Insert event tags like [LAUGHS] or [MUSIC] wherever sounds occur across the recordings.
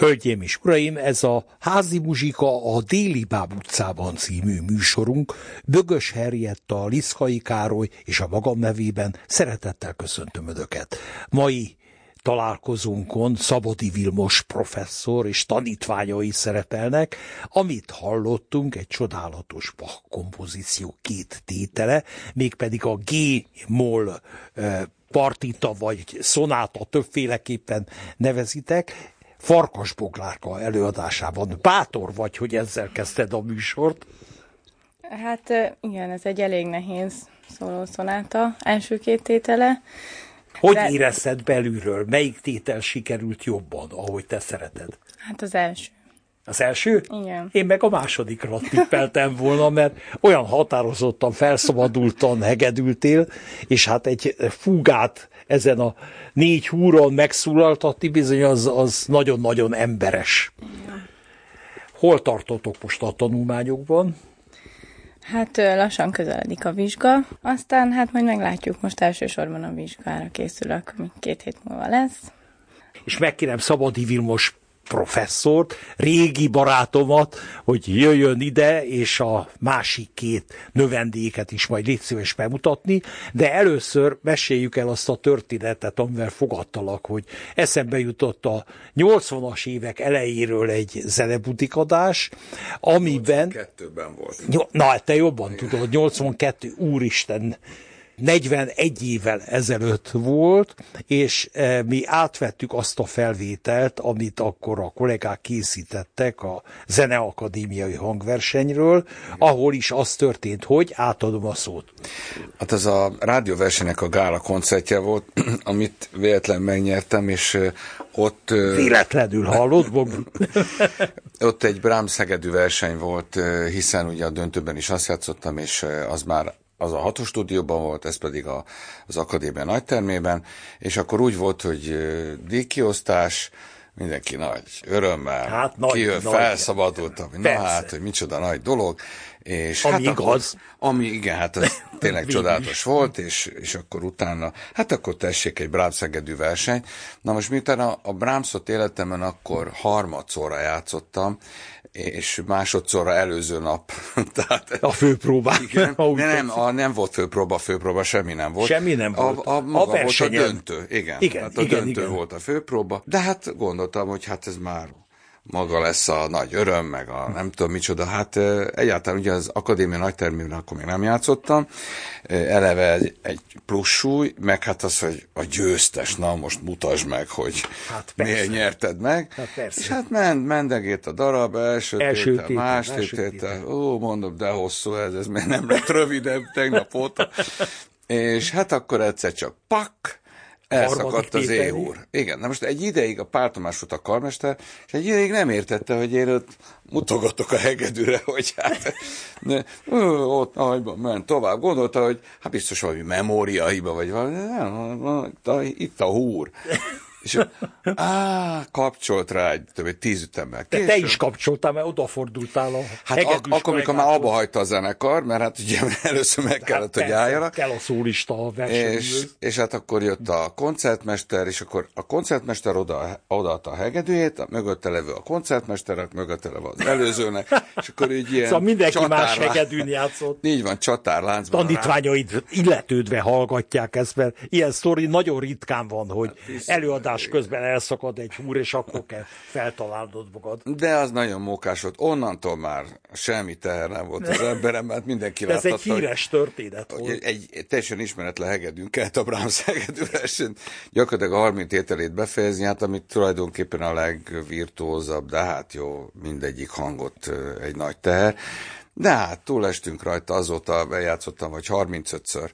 Hölgyeim és uraim, ez a Házi Muzsika a Déli Báb utcában című műsorunk. Bögös Herjetta, Liszkai Károly és a magam nevében szeretettel köszöntöm Ödöket. Mai találkozónkon Szabodi Vilmos professzor és tanítványai szerepelnek, amit hallottunk, egy csodálatos Bach kompozíció két tétele, mégpedig a G-moll eh, partita vagy szonáta többféleképpen nevezitek, Farkas Boglárka előadásában. Bátor vagy, hogy ezzel kezdted a műsort? Hát igen, ez egy elég nehéz szólószonáta, első két tétele. Hogy de... érezted belülről? Melyik tétel sikerült jobban, ahogy te szereted? Hát az első. Az első? Igen. Én meg a másodikra tippeltem volna, mert olyan határozottan, felszabadultan hegedültél, és hát egy fúgát ezen a négy húron megszólaltatni, bizony az, az nagyon-nagyon emberes. Igen. Hol tartotok most a tanulmányokban? Hát lassan közeledik a vizsga, aztán hát majd meglátjuk, most elsősorban a vizsgára készülök, ami két hét múlva lesz. És megkérem Szabadi Vilmos professzort, régi barátomat, hogy jöjjön ide, és a másik két növendéket is majd légy szíves bemutatni, de először meséljük el azt a történetet, amivel fogadtalak, hogy eszembe jutott a 80-as évek elejéről egy zenebutikadás, amiben... 82-ben volt. Na, te jobban tudod, 82, úristen, 41 évvel ezelőtt volt, és e, mi átvettük azt a felvételt, amit akkor a kollégák készítettek a Zeneakadémiai hangversenyről, ahol is az történt, hogy átadom a szót. Hát ez a rádióversenynek a gála koncertje volt, [CLEARS THROAT] amit véletlen megnyertem, és ott... Véletlenül hallott, [LAUGHS] Ott egy Brahms Szegedű verseny volt, hiszen ugye a döntőben is azt játszottam, és az már az a hatos stúdióban volt, ez pedig a, az akadémia nagytermében, és akkor úgy volt, hogy díjkiosztás, mindenki nagy örömmel, hát nagy, kijön, nagy, felszabadultam, na hát, hogy micsoda nagy dolog, és ami hát igaz. Akkor, ami igen, hát ez [LAUGHS] tényleg csodálatos volt, és, és akkor utána, hát akkor tessék egy Brahms-Szegedű verseny. Na most miután a, a Brahmsot életemben akkor harmadszorra játszottam, és másodszorra előző nap. [LAUGHS] Tehát, a főpróba. Igen, [LAUGHS] de nem, a, nem volt főpróba, főpróba semmi nem volt. Semmi nem volt. A, a, maga a volt a döntő. Igen, igen, tehát a igen, döntő igen. volt a főpróba. De hát gondoltam, hogy hát ez már maga lesz a nagy öröm, meg a nem tudom micsoda. Hát egyáltalán ugye az akadémia nagytermében akkor még nem játszottam. Eleve egy, egy plusz súly, meg hát az, hogy a győztes, na most mutasd meg, hogy hát miért nyerted meg. Hát persze. És hát ment, mendegét a darab, első, első tétel, más tétel. Ó, mondom, de hosszú ez, ez még nem lett rövidebb tegnap óta. [LAUGHS] És hát akkor egyszer csak pak, Elszakadt az éhúr. Igen, na most egy ideig a pártomás volt a karmester, és egy ideig nem értette, hogy én ott mutogatok a hegedűre, [LAUGHS] hogy hát ne, ott nagyban ment tovább. Gondolta, hogy hát biztos valami memóriaiba, vagy valami, nem, itt a húr. És á, kapcsolt rá egy több egy tíz ütemmel. De te is kapcsoltál, mert odafordultál a Hát ak- akkor, amikor már abba hagyta a zenekar, mert hát ugye [LAUGHS] először meg kellett, hát hogy álljanak. Kell a szólista a és, és hát akkor jött a koncertmester, és akkor a koncertmester oda, odaadta a hegedűjét, a mögötte levő a koncertmesterek, mögötte levő az előzőnek, és akkor így ilyen Szóval mindenki más hegedűn játszott. [LAUGHS] Így van, csatárláncban. Tanítványaid illetődve hallgatják ezt, mert ilyen sztori nagyon ritkán van, hogy hát, előadás adás közben elszakad egy húr, és akkor kell feltalálnod magad. De az nagyon mókás volt. Onnantól már semmi teher nem volt az emberem, mert mindenki látta. Ez egy híres hogy, történet volt. Egy, egy teljesen ismeretlen hegedűn kellett a Brahms hegedű versenyt gyakorlatilag a 30 ételét befejezni, hát amit tulajdonképpen a legvirtuózabb, de hát jó, mindegyik hangot egy nagy teher. De hát túlestünk rajta, azóta bejátszottam, vagy 35-ször.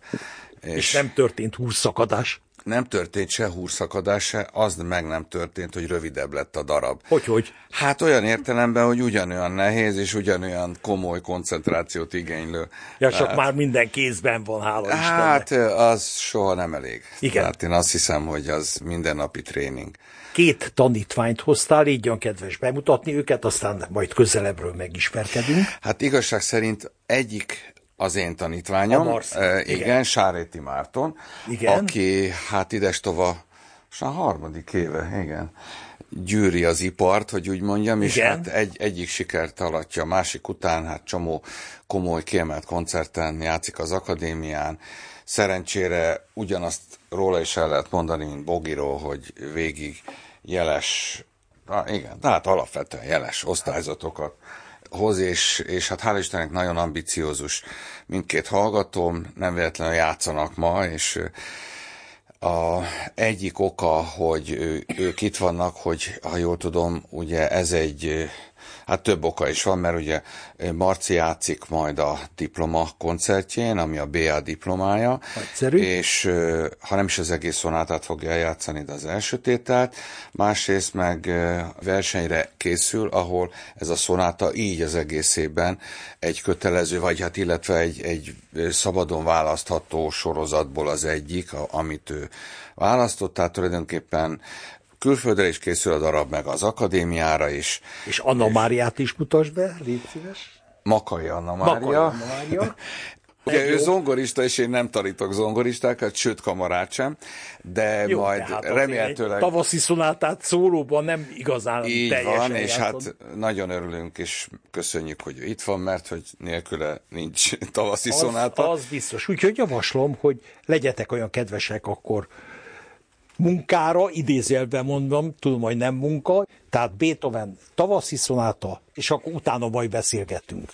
És, és nem történt húszakadás? Nem történt se húrszakadás, se, az meg nem történt, hogy rövidebb lett a darab. Hogy, hogy? Hát olyan értelemben, hogy ugyanolyan nehéz, és ugyanolyan komoly koncentrációt igénylő. Ja, csak hát, már minden kézben van, hála Hát, Istennek. az soha nem elég. Igen. Tehát én azt hiszem, hogy az mindennapi tréning. Két tanítványt hoztál, légy kedves bemutatni őket, aztán majd közelebbről megismerkedünk. Hát igazság szerint egyik az én tanítványom, igen, igen Sáréti Márton, igen. aki hát idestova, a harmadik éve, igen, gyűri az ipart, hogy úgy mondjam, és igen. hát egy, egyik sikert alatja a másik után, hát csomó komoly kiemelt koncerten játszik az akadémián. Szerencsére ugyanazt róla is el lehet mondani, mint Bogiro, hogy végig jeles, ah, igen, tehát alapvetően jeles osztályzatokat hoz, és, és hát hál' Istennek nagyon ambiciózus. Mindkét hallgatóm, nem véletlenül játszanak ma, és a egyik oka, hogy ők itt vannak, hogy ha jól tudom, ugye ez egy Hát több oka is van, mert ugye Marci játszik majd a diploma koncertjén, ami a BA diplomája. Nagyszerű. És ha nem is az egész szonátát fogja eljátszani, de az első tételt. Másrészt meg versenyre készül, ahol ez a szonáta így az egészében egy kötelező, vagy hát illetve egy, egy szabadon választható sorozatból az egyik, amit ő választott, tehát tulajdonképpen külföldre is készül a darab, meg az akadémiára is. És Anna Máriát is mutasd be, légy szíves. Makai Anna Mária. Makai Anna Mária. [LAUGHS] Ugye ő zongorista, és én nem tanítok zongoristákat, sőt kamarát sem, de Jó, majd hát remélhetőleg... Tavaszi szonátát szólóban nem igazán Így teljesen van, és játszod. hát nagyon örülünk, és köszönjük, hogy itt van, mert hogy nélküle nincs tavaszi az, szonáta. Az biztos. Úgyhogy javaslom, hogy legyetek olyan kedvesek akkor munkára, idézélben mondom, tudom, hogy nem munka, tehát Beethoven tavaszi szonáta, és akkor utána majd beszélgetünk.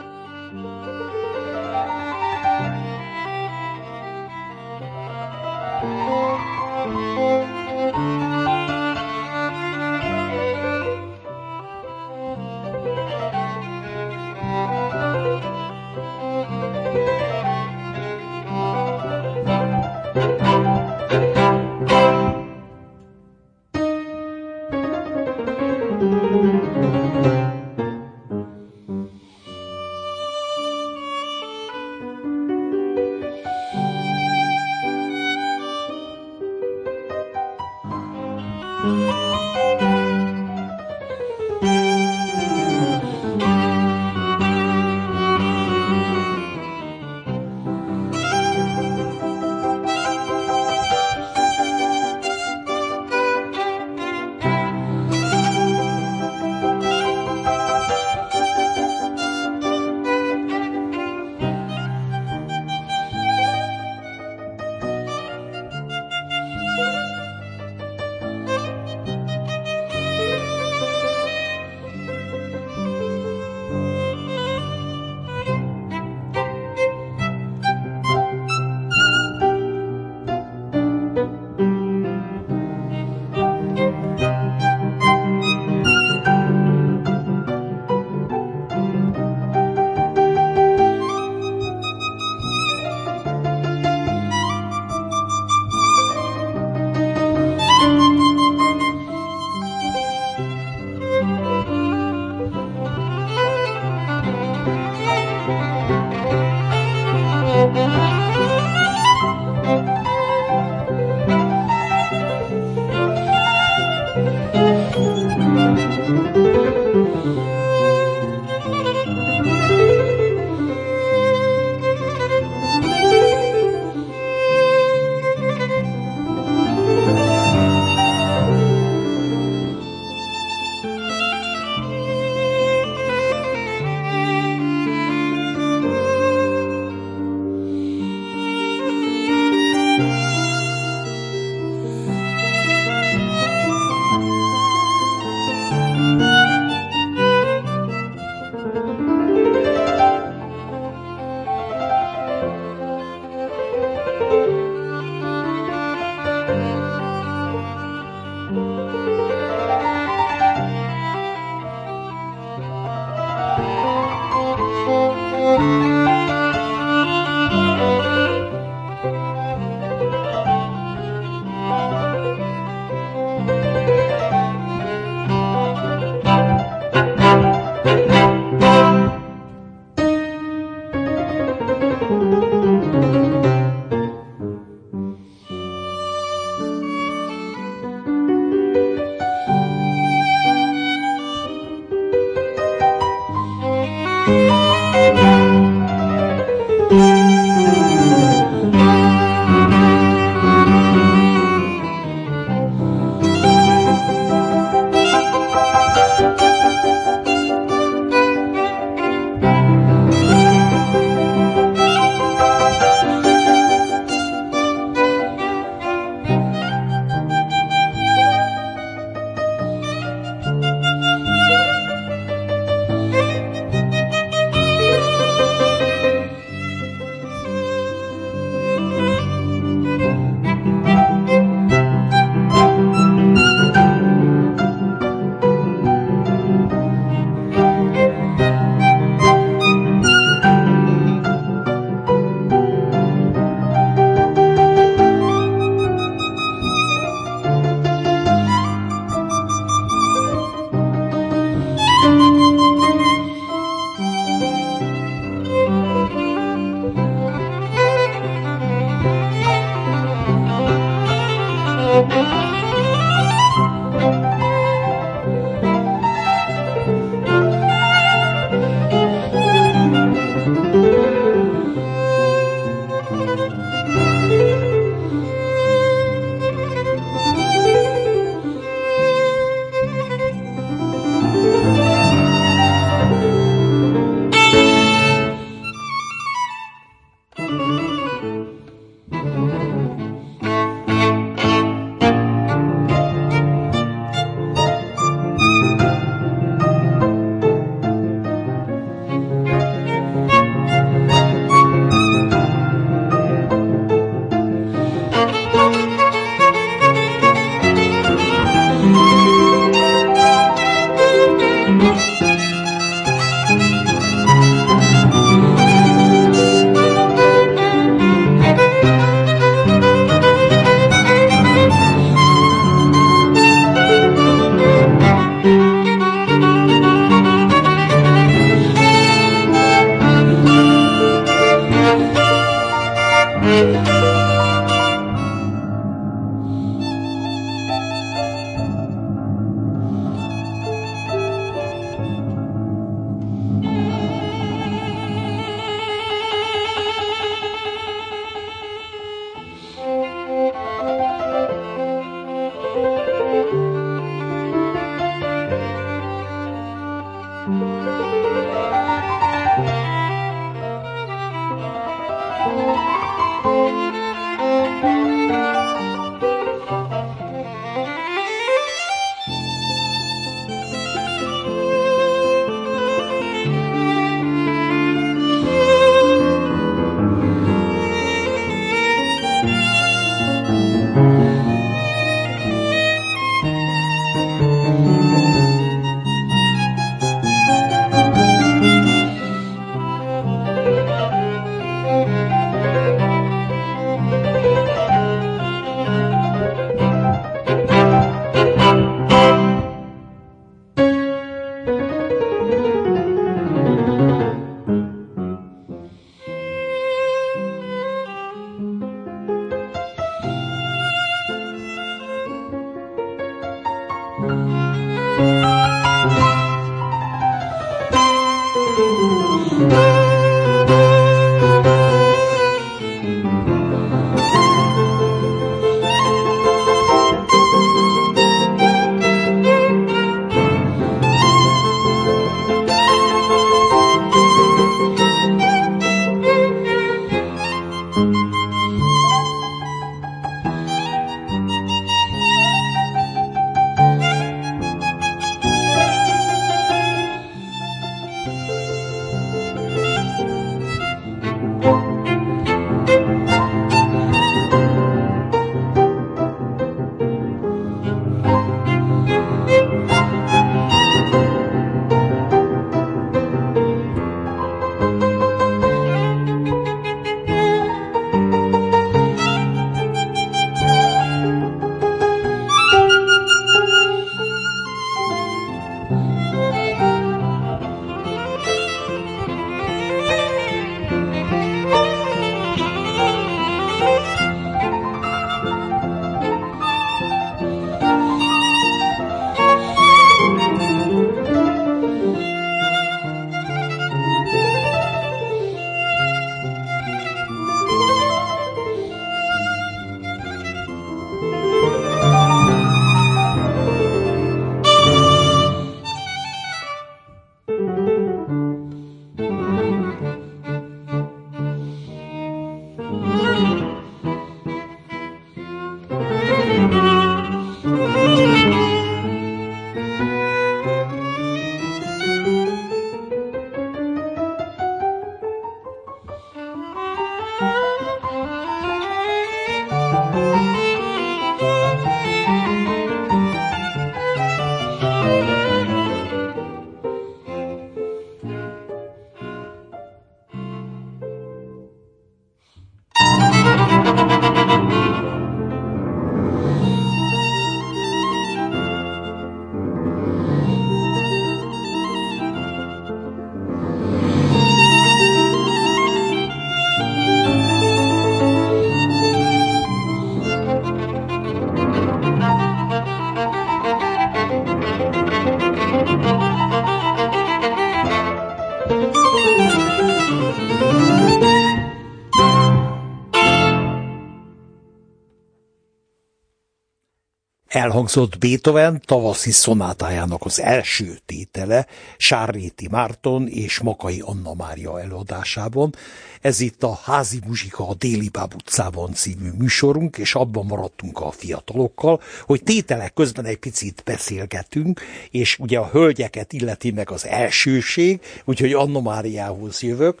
Elhangzott Beethoven tavaszi szonátájának az első tétele Sárréti Márton és Makai Anna Mária előadásában. Ez itt a Házi Muzsika a Déli Báb utcában című műsorunk, és abban maradtunk a fiatalokkal, hogy tételek közben egy picit beszélgetünk, és ugye a hölgyeket illeti meg az elsőség, úgyhogy Anna Máriához jövök.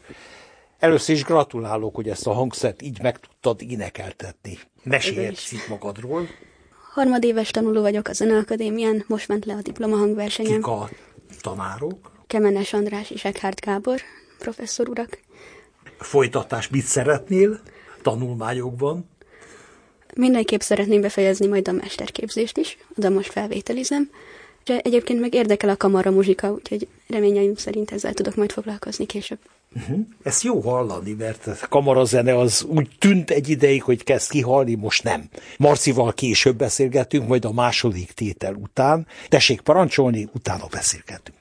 Először is gratulálok, hogy ezt a hangszert így meg tudtad énekeltetni. Mesélj egy magadról. Harmadéves tanuló vagyok a Zeneakadémián, most ment le a diploma hangversenyem. Kik a tanárok? Kemenes András és Eckhard Gábor, professzor urak. Folytatás mit szeretnél tanulmányokban? Mindenképp szeretném befejezni majd a mesterképzést is, oda most felvételizem. És egyébként meg érdekel a kamara muzsika, úgyhogy reményeim szerint ezzel tudok majd foglalkozni később. Uh-huh. Ezt jó hallani, mert a kamarazene az úgy tűnt egy ideig, hogy kezd kihalni, most nem. Marcival később beszélgetünk, majd a második tétel után. Tessék parancsolni, utána beszélgetünk.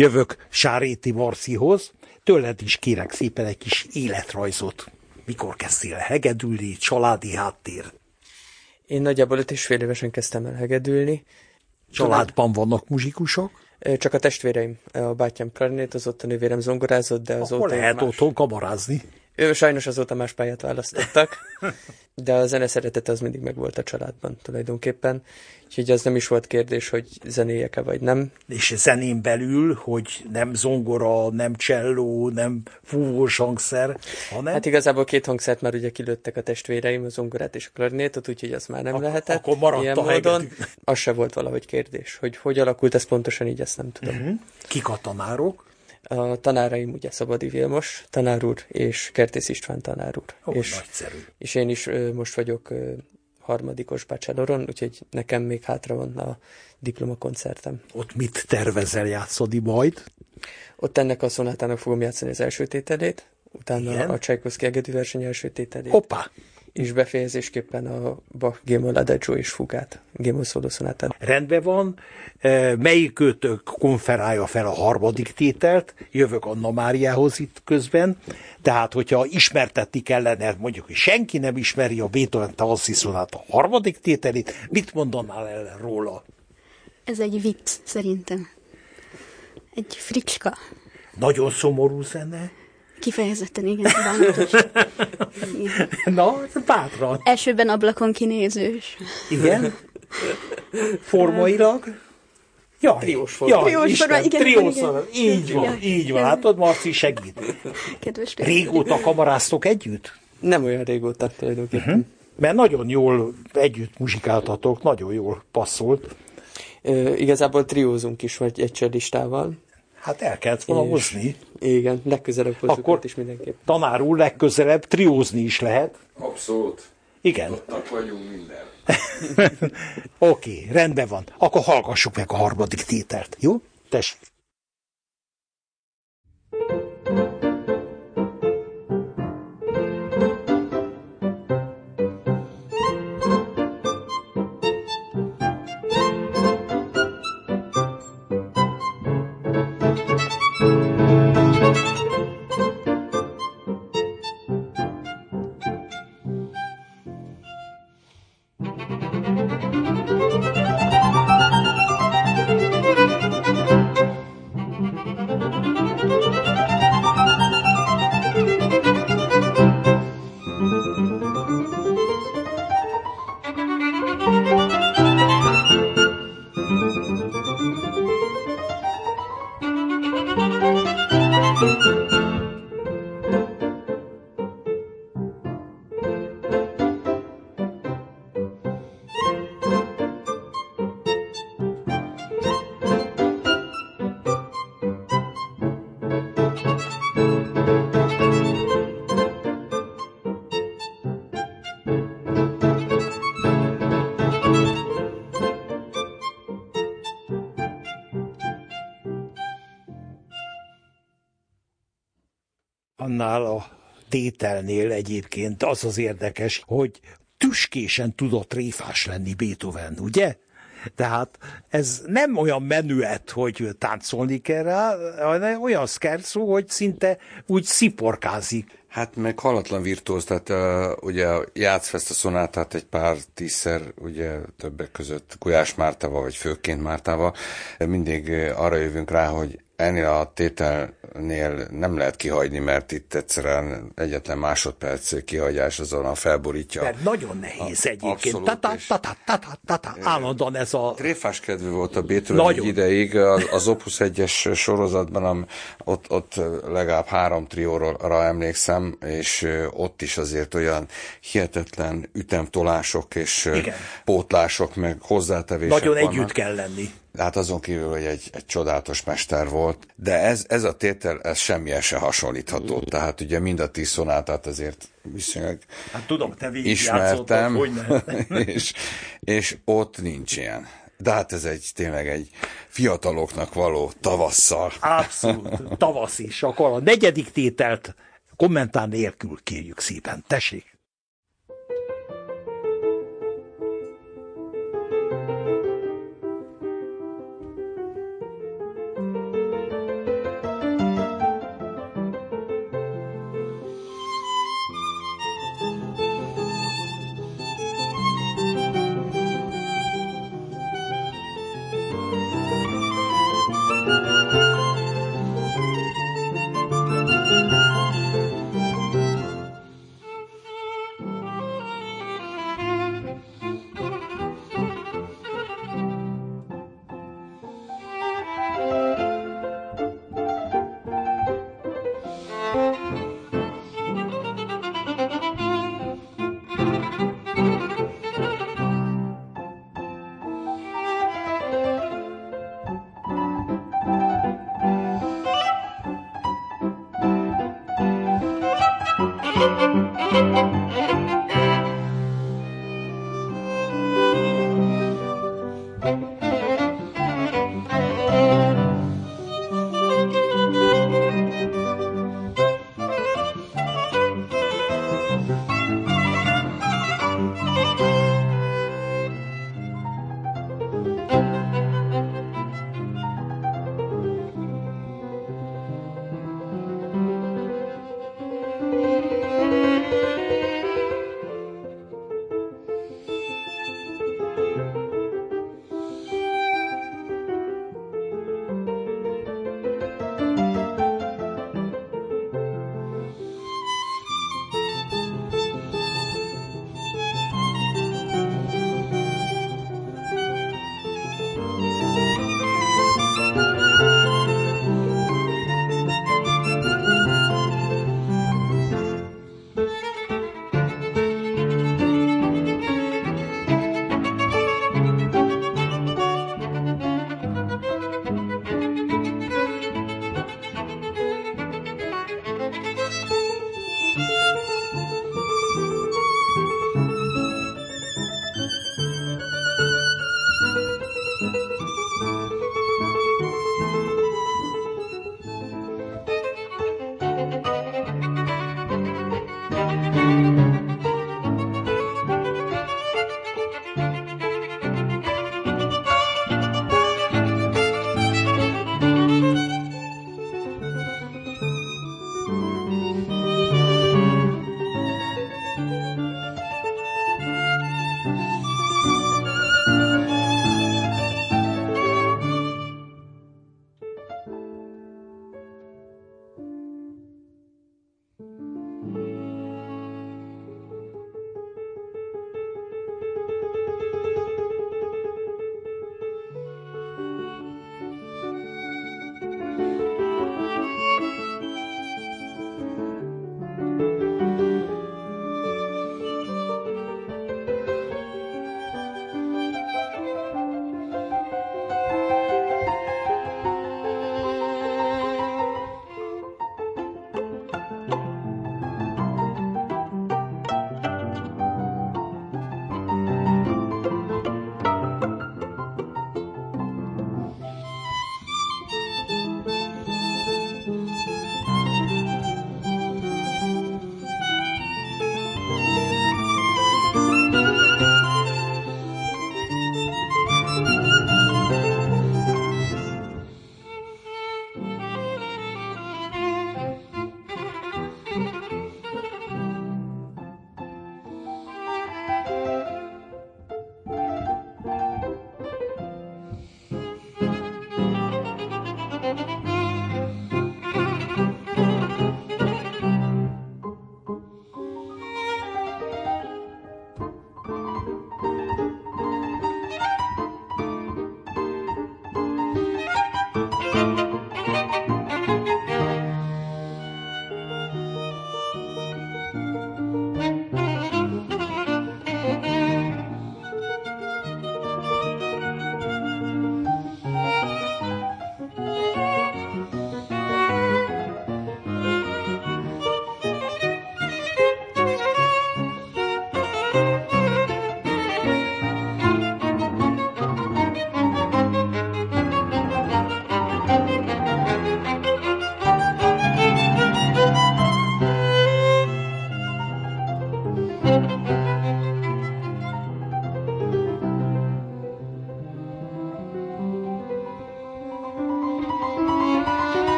Jövök Sáréti Marcihoz, tőled is kérek szépen egy kis életrajzot. Mikor kezdtél hegedülni, családi háttér? Én nagyjából öt és fél évesen kezdtem el hegedülni. Családban vannak muzsikusok? Csak a testvéreim, a bátyám klarinétozott, a nővérem zongorázott, de azóta... Akkor lehet más... otthon kamarázni. Ő sajnos azóta más pályát választottak, de a zene szeretete az mindig megvolt a családban tulajdonképpen, úgyhogy az nem is volt kérdés, hogy zenéjek-e vagy nem. És zenén belül, hogy nem zongora, nem cselló, nem fúvós hangszer, hanem... Hát igazából két hangszert már ugye kilőttek a testvéreim, a zongorát és a klarinétot, úgyhogy az már nem Ak- lehetett. Akkor maradt ilyen a módon. Az se volt valahogy kérdés, hogy hogy alakult ez pontosan, így ezt nem tudom. Uh-huh. Kik a tanárok? A tanáraim ugye Szabadi Vilmos tanár úr és Kertész István tanár úr. Ó, és, nagyszerű. és én is ö, most vagyok ö, harmadikos bacseloron, úgyhogy nekem még hátra van a diplomakoncertem. Ott mit tervezel játszani majd? Ott ennek a szonátának fogom játszani az első tételét, utána Igen? a Csajkovszki Egedű verseny első tételét. Hoppá! És befejezésképpen a Bach Gémol Adagio és Fugát, Gémol szólószonátát. Rendben van, e, melyikőtök konferálja fel a harmadik tételt, jövök Anna Máriához itt közben, tehát hogyha ismertetni kellene, mondjuk, hogy senki nem ismeri a Beethoven tavaszi a harmadik tételét, mit mondanál el róla? Ez egy vicc, szerintem. Egy fricska. Nagyon szomorú zene. Kifejezetten, igen, igen. [LAUGHS] Na, bátran. Elsőben ablakon kinézős. Igen? Formailag? Ja, triós forma. Ja, triós forma, igen. Triós forma. Így van, ja, így van. Látod, Marci segít. Kedves Régóta kamaráztok együtt? Nem olyan régóta tulajdonképpen. Uh-huh. Mert nagyon jól együtt muzsikáltatok, nagyon jól passzolt. E, igazából triózunk is, vagy egy listával. Hát el kellett volna hozni. Igen, legközelebb hozzuk Akkor is mindenképp. Tanár úr, legközelebb triózni is lehet. Abszolút. Igen. Ottak vagyunk minden. [LAUGHS] Oké, okay, rendben van. Akkor hallgassuk meg a harmadik tételt, jó? Tessék. Annál a tételnél egyébként az az érdekes, hogy tüskésen tudott tréfás lenni Beethoven, ugye? Tehát ez nem olyan menüet, hogy táncolni kell rá, hanem olyan szkerszó, hogy szinte úgy sziporkázik. Hát meg halatlan virtuóz, tehát uh, ugye játszva ezt a szonátát egy pár tízszer, ugye többek között Gulyás Mártával, vagy főként Mártával, mindig arra jövünk rá, hogy ennél a tételnél nem lehet kihagyni, mert itt egyszerűen egyetlen másodperc kihagyás azon a felborítja. Mert nagyon nehéz a, egyébként. Tata, tata, tata, tata, állandóan ez a... Tréfás kedvű volt a Beethoven egy ideig. Az, az Opus 1-es sorozatban ott, ott legalább három trióra emlékszem, és ott is azért olyan hihetetlen ütemtolások és Igen. pótlások, meg hozzátevések Nagyon vannak. együtt kell lenni. Hát azon kívül, hogy egy, egy csodálatos mester volt, de ez, ez a tétel, ez semmilyen se hasonlítható. Mm. Tehát ugye mind a tíz szonátát azért viszonylag hát tudom, te ismertem, hogy [LAUGHS] és, és ott nincs ilyen. De hát ez egy tényleg egy fiataloknak való tavasszal. Abszolút, tavasz is. Akkor a negyedik tételt kommentár nélkül kérjük szépen. Tessék!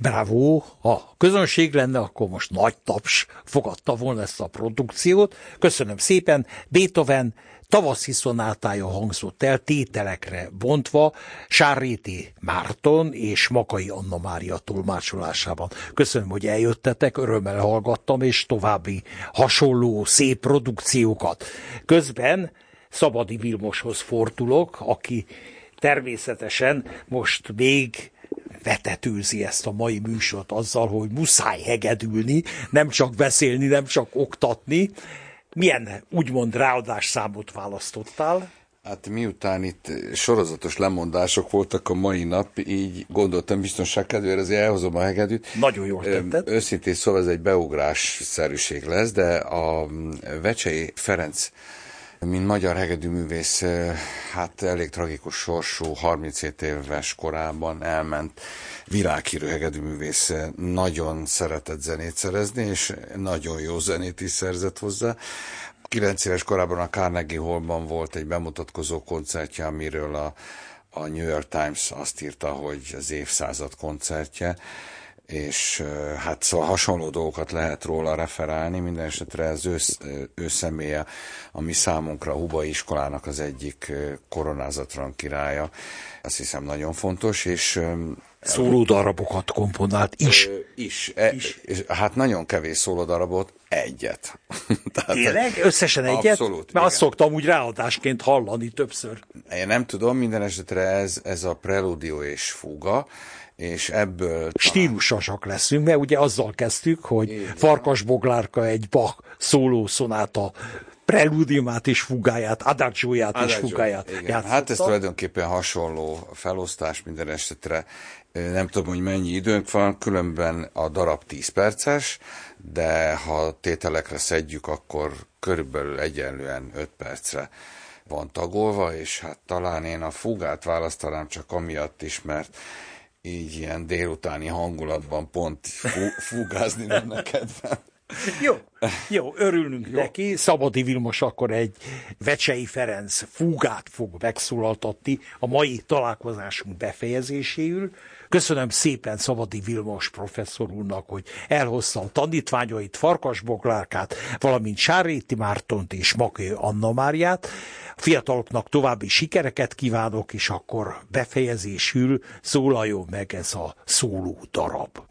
Bravo, ha közönség lenne, akkor most nagy taps fogadta volna ezt a produkciót. Köszönöm szépen, Beethoven tavaszi szonátája hangzott el tételekre bontva Sárréti Márton és Makai Anna Mária tolmácsolásában. Köszönöm, hogy eljöttetek, örömmel hallgattam, és további hasonló szép produkciókat. Közben Szabadi Vilmoshoz fordulok, aki természetesen most még vetetőzi ezt a mai műsort azzal, hogy muszáj hegedülni, nem csak beszélni, nem csak oktatni. Milyen úgymond ráadás számot választottál? Hát miután itt sorozatos lemondások voltak a mai nap, így gondoltam biztonság kedvére, azért elhozom a hegedűt. Nagyon jól tetted. Őszintén szóval ez egy beugrás szerűség lesz, de a Vecsei Ferenc mint magyar hegedűművész, hát elég tragikus sorsú, 37 éves korában elment világhírű hegedűművész, nagyon szeretett zenét szerezni, és nagyon jó zenét is szerzett hozzá. 9 éves korában a Carnegie Hallban volt egy bemutatkozó koncertje, amiről a, a New York Times azt írta, hogy az évszázad koncertje, és hát szóval hasonló dolgokat lehet róla referálni, minden esetre az ő, ő személye, ami számunkra a Hubai iskolának az egyik koronázatlan királya, azt hiszem nagyon fontos, és Szólódarabokat komponált is. Is. E, is. Hát nagyon kevés szólódarabot, egyet. [LAUGHS] Tehát, Tényleg? Összesen egyet? Abszolút. Mert azt szoktam úgy ráadásként hallani többször. Én nem tudom, minden esetre ez, ez a preludió és fuga, és ebből... Stílusosak leszünk, mert ugye azzal kezdtük, hogy Igen. Farkas Boglárka egy Bach szóló szonáta preludiumát és fugáját, adagióját és fugáját igen. Hát ez tulajdonképpen hasonló felosztás minden esetre. Nem tudom, hogy mennyi időnk van, különben a darab 10 perces, de ha tételekre szedjük, akkor körülbelül egyenlően 5 percre van tagolva, és hát talán én a fugát választanám csak amiatt is, mert így ilyen délutáni hangulatban pont fugázni lenne kedvem. [LAUGHS] Jó, jó, örülünk jó. neki. Szabadi Vilmos akkor egy Vecsei Ferenc fúgát fog megszólaltatni a mai találkozásunk befejezéséül. Köszönöm szépen Szabadi Vilmos professzor úrnak, hogy elhozta a tanítványait, Farkas Boglárkát, valamint Sáréti Mártont és Makő Anna Máriát. A fiataloknak további sikereket kívánok, és akkor befejezésül szólaljon meg ez a szóló darab.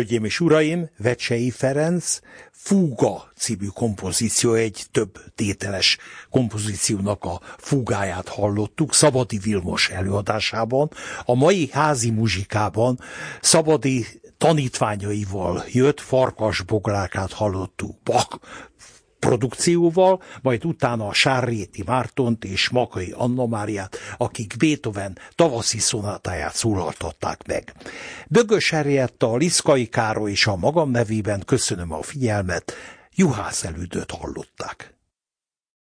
Hölgyeim és uraim, Vecsei Ferenc Fúga című kompozíció, egy több tételes kompozíciónak a fúgáját hallottuk Szabadi Vilmos előadásában. A mai házi muzsikában Szabadi tanítványaival jött Farkas Bográkát hallottuk Bach produkcióval, majd utána a Sárréti Mártont és Makai Anna Máriát, akik Beethoven tavaszi szonátáját szólaltatták meg. Bögös Henrietta, Liszkai Károly és a magam nevében köszönöm a figyelmet, Juhász elődöt hallották.